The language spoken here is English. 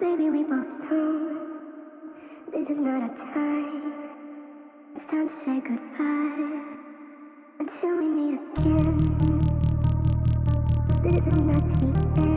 baby, we both know this is not our time. It's time to say goodbye until we meet again. This is not the end.